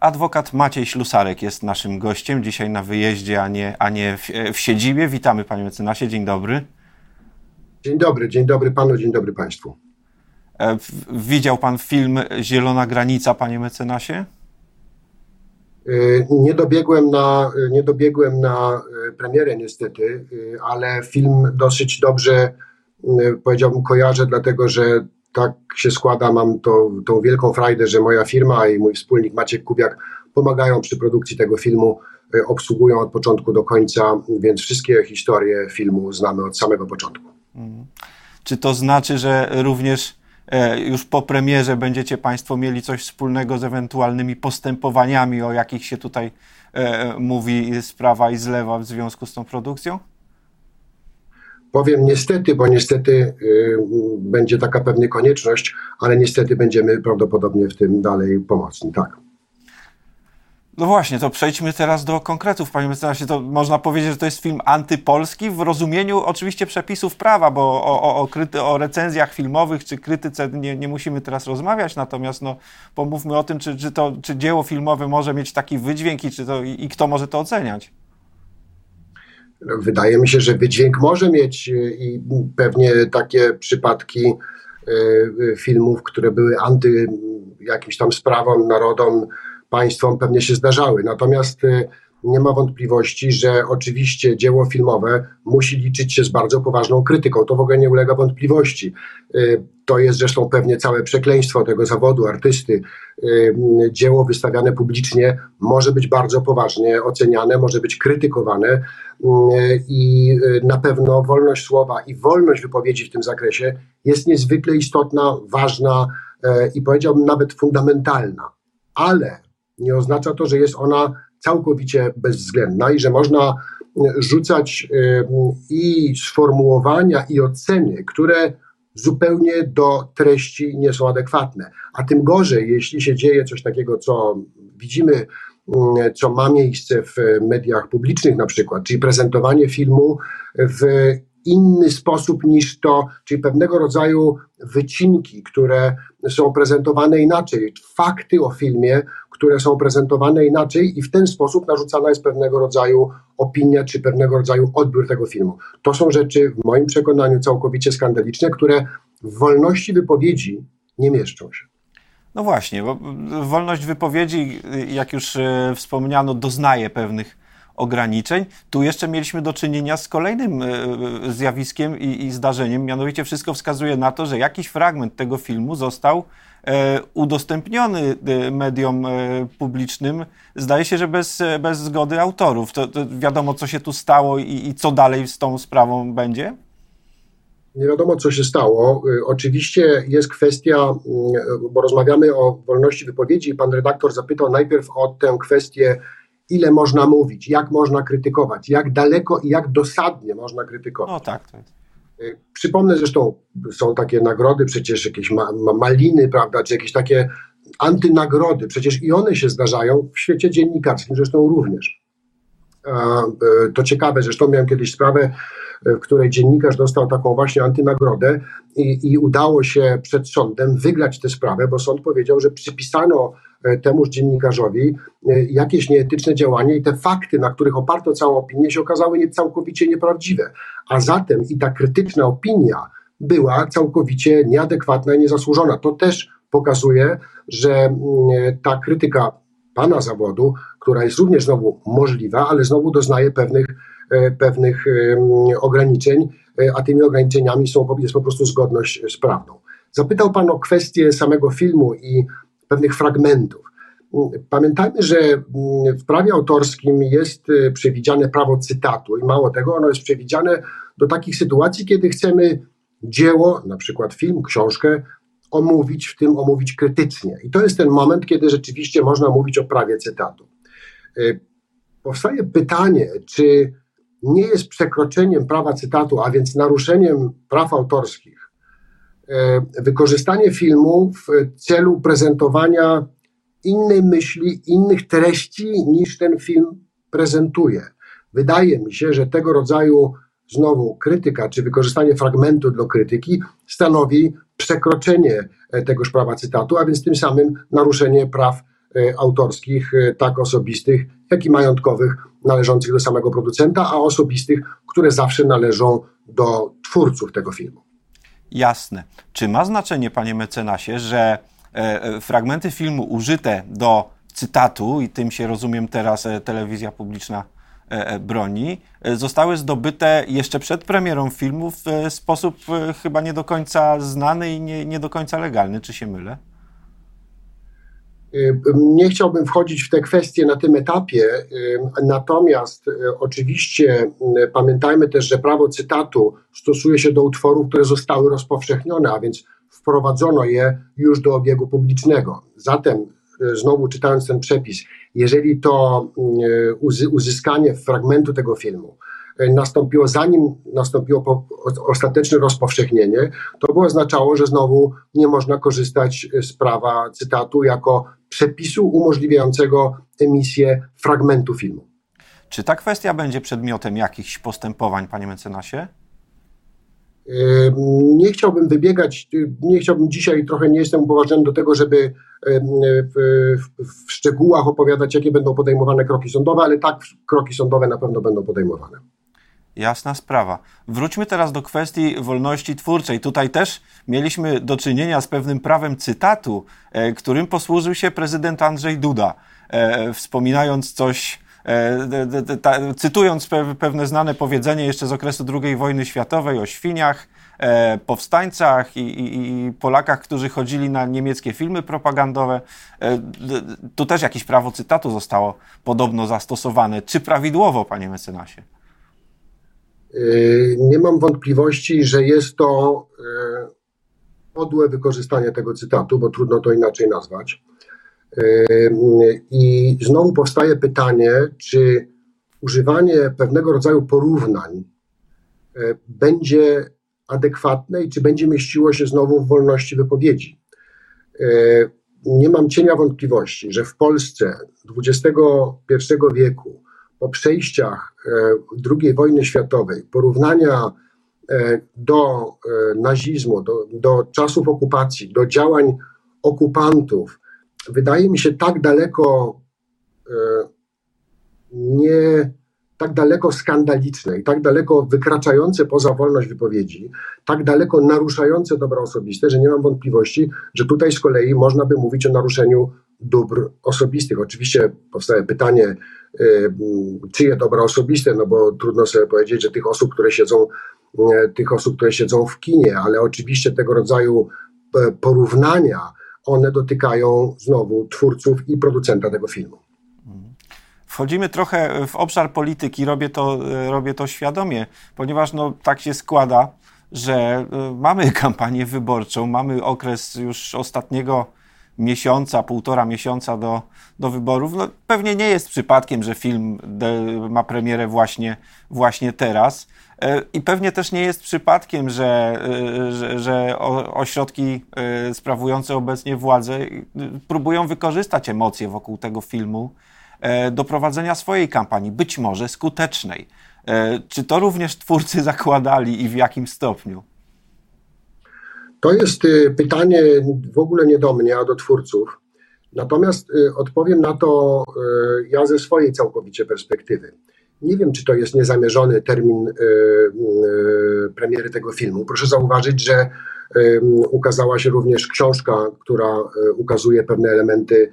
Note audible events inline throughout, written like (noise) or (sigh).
Adwokat Maciej Ślusarek jest naszym gościem dzisiaj na wyjeździe, a nie, a nie w, w siedzibie. Witamy panie mecenasie, dzień dobry. Dzień dobry, dzień dobry panu, dzień dobry państwu. E, widział pan film Zielona Granica, panie mecenasie? E, nie dobiegłem na, nie dobiegłem na e, premierę niestety, ale film dosyć dobrze powiedziałbym kojarzę, dlatego że tak się składa, mam to, tą wielką frajdę, że moja firma i mój wspólnik Maciek Kubiak pomagają przy produkcji tego filmu, e, obsługują od początku do końca, więc wszystkie historie filmu znamy od samego początku. Hmm. Czy to znaczy, że również e, już po premierze będziecie Państwo mieli coś wspólnego z ewentualnymi postępowaniami, o jakich się tutaj e, mówi z prawa i z lewa w związku z tą produkcją? Powiem niestety, bo niestety y, będzie taka pewna konieczność, ale niestety będziemy prawdopodobnie w tym dalej pomocni, tak. No właśnie, to przejdźmy teraz do konkretów, panie mecenasie. To można powiedzieć, że to jest film antypolski w rozumieniu oczywiście przepisów prawa, bo o, o, o, kryty, o recenzjach filmowych czy krytyce nie, nie, musimy teraz rozmawiać, natomiast no, pomówmy o tym, czy, czy, to, czy dzieło filmowe może mieć taki wydźwięk i, czy to, i, i kto może to oceniać. Wydaje mi się, że wydźwięk może mieć e, i pewnie takie przypadki e, filmów, które były anty jakimś tam sprawom, narodom, państwom, pewnie się zdarzały. Natomiast e, nie ma wątpliwości, że oczywiście dzieło filmowe musi liczyć się z bardzo poważną krytyką. To w ogóle nie ulega wątpliwości. Y, to jest zresztą pewnie całe przekleństwo tego zawodu artysty. Y, dzieło wystawiane publicznie może być bardzo poważnie oceniane, może być krytykowane y, i na pewno wolność słowa i wolność wypowiedzi w tym zakresie jest niezwykle istotna, ważna i powiedziałbym nawet fundamentalna. Ale nie oznacza to, że jest ona całkowicie bezwzględna i że można rzucać i sformułowania, i oceny, które zupełnie do treści nie są adekwatne. A tym gorzej, jeśli się dzieje coś takiego, co widzimy, co ma miejsce w mediach publicznych na przykład, czyli prezentowanie filmu w inny sposób niż to, czyli pewnego rodzaju wycinki, które są prezentowane inaczej, fakty o filmie, które są prezentowane inaczej i w ten sposób narzucana jest pewnego rodzaju opinia czy pewnego rodzaju odbiór tego filmu. To są rzeczy w moim przekonaniu całkowicie skandaliczne, które w wolności wypowiedzi nie mieszczą się. No właśnie, bo wolność wypowiedzi, jak już e, wspomniano, doznaje pewnych ograniczeń. Tu jeszcze mieliśmy do czynienia z kolejnym e, e, zjawiskiem i, i zdarzeniem, mianowicie wszystko wskazuje na to, że jakiś fragment tego filmu został e, udostępniony mediom publicznym, zdaje się, że bez, bez zgody autorów. To, to wiadomo, co się tu stało i, i co dalej z tą sprawą będzie? Nie wiadomo, co się stało. Oczywiście jest kwestia, bo rozmawiamy o wolności wypowiedzi, pan redaktor zapytał najpierw o tę kwestię ile można mówić, jak można krytykować, jak daleko i jak dosadnie można krytykować. No tak. tak. Przypomnę zresztą, są takie nagrody, przecież jakieś ma, ma, maliny, prawda, czy jakieś takie antynagrody, przecież i one się zdarzają w świecie dziennikarskim, zresztą również. E, to ciekawe, zresztą miałem kiedyś sprawę, w której dziennikarz dostał taką właśnie antynagrodę i, i udało się przed sądem wygrać tę sprawę, bo sąd powiedział, że przypisano E, temuż dziennikarzowi e, jakieś nieetyczne działanie i te fakty, na których oparto całą opinię, się okazały nie, całkowicie nieprawdziwe. A zatem i ta krytyczna opinia była całkowicie nieadekwatna i niezasłużona. To też pokazuje, że mm, ta krytyka pana zawodu, która jest również znowu możliwa, ale znowu doznaje pewnych, pewnych ograniczeń, a tymi ograniczeniami są, jest po prostu zgodność z prawdą. Zapytał pan o kwestię samego filmu i pewnych fragmentów. Pamiętajmy, że mm, w prawie autorskim jest przewidziane prawo cytatu i mało tego, ono jest przewidziane do takich sytuacji, kiedy chcemy dzieło, na przykład film, książkę, omówić, w tym omówić krytycznie. I to jest ten moment, kiedy rzeczywiście można mówić o prawie cytatu. Powstaje pytanie, czy nie jest przekroczeniem prawa cytatu, a więc naruszeniem praw autorskich, E, wykorzystanie filmu w celu prezentowania innej myśli, innych treści niż ten film prezentuje. Wydaje mi się, że tego rodzaju znowu krytyka, czy wykorzystanie fragmentu do krytyki stanowi przekroczenie e, tegoż prawa cytatu, a więc tym samym naruszenie praw autorskich, tak osobistych, jak i majątkowych, należących do samego producenta, a osobistych, które zawsze należą do twórców tego filmu. Jasne. Czy ma znaczenie, panie mecenasie, że fragmenty filmu użyte do cytatu, i tym się rozumiem teraz telewizja publiczna E, e, broni e, zostały zdobyte jeszcze przed premierą filmu w sposób chyba nie do końca znany i nie, nie do końca legalny. Czy się mylę? Nie chciałbym wchodzić w te kwestie na tym etapie, natomiast oczywiście pamiętajmy też, że prawo cytatu stosuje się do utworów, które zostały rozpowszechnione, a więc wprowadzono je już do obiegu publicznego. Zatem znowu czytając ten przepis, jeżeli to uzyskanie fragmentu tego filmu nastąpiło zanim nastąpiło ostateczne rozpowszechnienie, to by oznaczało, że znowu nie można korzystać z prawa cytatu jako przepisu umożliwiającego emisję fragmentu filmu. Czy ta kwestia będzie przedmiotem jakichś postępowań, panie mecenasie? Nie chciałbym wybiegać, nie chciałbym dzisiaj, trochę nie jestem upoważniony do tego, żeby w, w szczegółach opowiadać, jakie będą podejmowane kroki sądowe, ale tak, kroki sądowe na pewno będą podejmowane. Jasna sprawa. Wróćmy teraz do kwestii wolności twórczej. Tutaj też mieliśmy do czynienia z pewnym prawem cytatu, e, którym posłużył się prezydent Andrzej Duda, e, wspominając coś E, cytując pewne znane powiedzenie jeszcze z okresu II wojny światowej o świniach, powstańcach i, i, i, Polakach, którzy chodzili na niemieckie filmy propagandowe. Tu też jakieś prawo cytatu zostało podobno zastosowane. Czy prawidłowo, panie mecenasie? Nie mam wątpliwości, że jest to podłe wykorzystanie tego cytatu, bo trudno to inaczej nazwać. I znowu powstaje pytanie, czy używanie pewnego rodzaju porównań będzie adekwatne i czy będzie mieściło się znowu w wolności wypowiedzi. Nie mam cienia wątpliwości, że w Polsce XXI wieku, po przejściach e, II wojny światowej, porównania do nazizmu, do, do czasów okupacji, do działań okupantów, wydaje mi się tak daleko e, nie tak daleko skandaliczne i tak daleko wykraczające poza wolność wypowiedzi, tak daleko naruszające dobra osobiste, że nie mam wątpliwości, że tutaj z kolei można by mówić o naruszeniu dóbr osobistych. Oczywiście powstaje pytanie, e, czyje dobra osobiste, no bo trudno sobie powiedzieć, że tych osób, które siedzą, e, tych osób, które siedzą w kinie, ale oczywiście tego rodzaju porównania one dotykają znowu twórców i producenta tego filmu. Wchodzimy trochę w obszar polityki, robię to, robię to świadomie, ponieważ no, tak się składa, że e, mamy (laughs) kampanię wyborczą, mamy okres już ostatniego miesiąca, półtora miesiąca do, do wyborów. No, pewnie nie jest przypadkiem, że film ma premierę właśnie, właśnie teraz. E, I pewnie też nie jest przypadkiem, że, e, że, że ośrodki e, sprawujące obecnie władzę próbują wykorzystać emocje wokół tego filmu do prowadzenia swojej kampanii, być może skutecznej. Czy to również twórcy zakładali i w jakim stopniu? To jest pytanie w ogóle nie do mnie, a do twórców. Natomiast odpowiem na to ja ze swojej całkowicie perspektywy. Nie wiem, czy to jest niezamierzony termin premiery tego filmu. Proszę zauważyć, że ukazała się również książka, która ukazuje pewne elementy,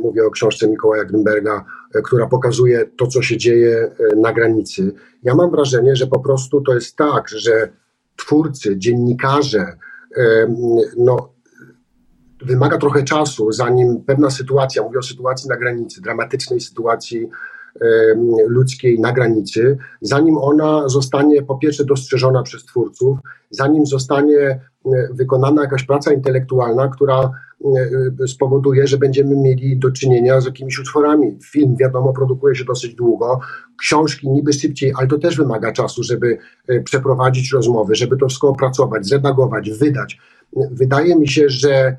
mówię o książce Mikołaja Grimberga, która pokazuje to, co się dzieje na granicy. Ja mam wrażenie, że po prostu to jest tak, że twórcy, dziennikarze, no, wymaga trochę czasu, zanim pewna sytuacja, mówię o sytuacji na granicy, dramatycznej sytuacji ludzkiej na granicy, zanim ona zostanie po pierwsze dostrzeżona przez twórców, zanim zostanie wykonana jakaś praca intelektualna, która spowoduje, że będziemy mieli do czynienia z jakimiś utworami. Film, wiadomo, produkuje się dosyć długo, książki niby szybciej, ale to też wymaga czasu, żeby e, przeprowadzić rozmowy, żeby to wszystko opracować, zredagować, wydać. Wydaje mi się, że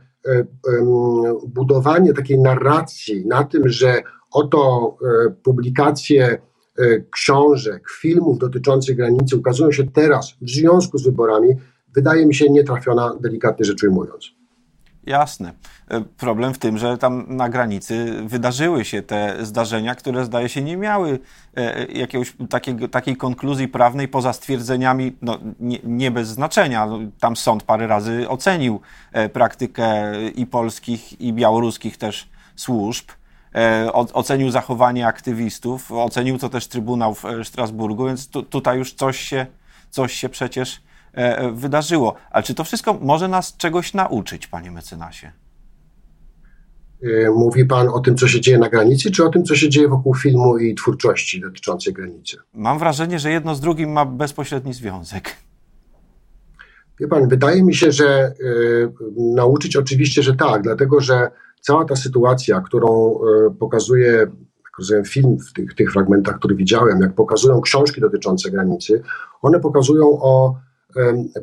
budowanie takiej narracji na tym, że Oto e, publikacje e, książek, filmów dotyczących granicy ukazują się teraz w związku z wyborami, wydaje mi się nietrafiona, delikatnie rzecz ujmując. Jasne. E, problem w tym, że tam na granicy wydarzyły się te zdarzenia, które zdaje się nie miały e, jakiegoś takiego, takiej konkluzji prawnej poza stwierdzeniami, no, nie, nie bez znaczenia. No, tam sąd parę razy ocenił e, praktykę i polskich, i białoruskich też służb. Ocenił zachowanie aktywistów, ocenił to też Trybunał w Strasburgu, więc tu, tutaj już coś się, coś się przecież E, e, wydarzyło. Ale czy to wszystko może nas czegoś nauczyć, panie mecenasie? E, mówi pan o tym, co się dzieje na granicy, czy o tym, co się dzieje wokół filmu i twórczości dotyczącej granicy? Mam wrażenie, że jedno z drugim ma bezpośredni związek. Wie pan, wydaje mi się, że y, nauczyć oczywiście, że tak, dlatego że cała ta sytuacja, którą y, pokazuje, jak rozumiem, film w tych, tych fragmentach, które widziałem, jak pokazują książki dotyczące granicy, one pokazują o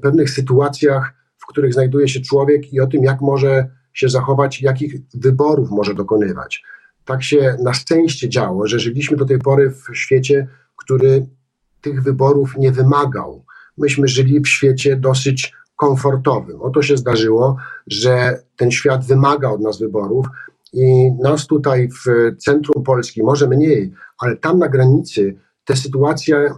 pewnych sytuacjach, w których znajduje się człowiek i o tym, jak może się zachować, jakich wyborów może dokonywać. Tak się na szczęście działo, że żyliśmy do tej pory w świecie, który tych wyborów nie wymagał. Myśmy żyli w świecie dosyć komfortowym. Oto się zdarzyło, że ten świat wymaga od nas wyborów i nas tutaj w centrum Polski, może mniej, ale tam na granicy te sytuacje e,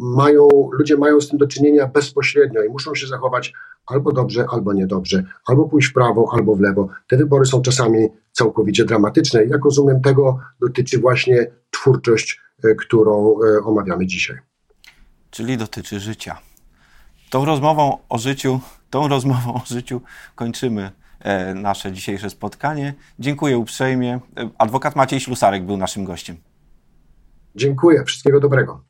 mają, ludzie mają z tym do czynienia bezpośrednio i muszą się zachować albo dobrze, albo niedobrze, albo pójść w prawo, albo w lewo. Te wybory są czasami całkowicie dramatyczne. Jak rozumiem, tego dotyczy właśnie twórczość, e, którą e, omawiamy dzisiaj. Czyli dotyczy życia. Tą rozmową o życiu, tą rozmową o życiu kończymy nasze dzisiejsze spotkanie. Dziękuję uprzejmie. Adwokat Maciej Ślusarek był naszym gościem. Dziękuję, wszystkiego dobrego.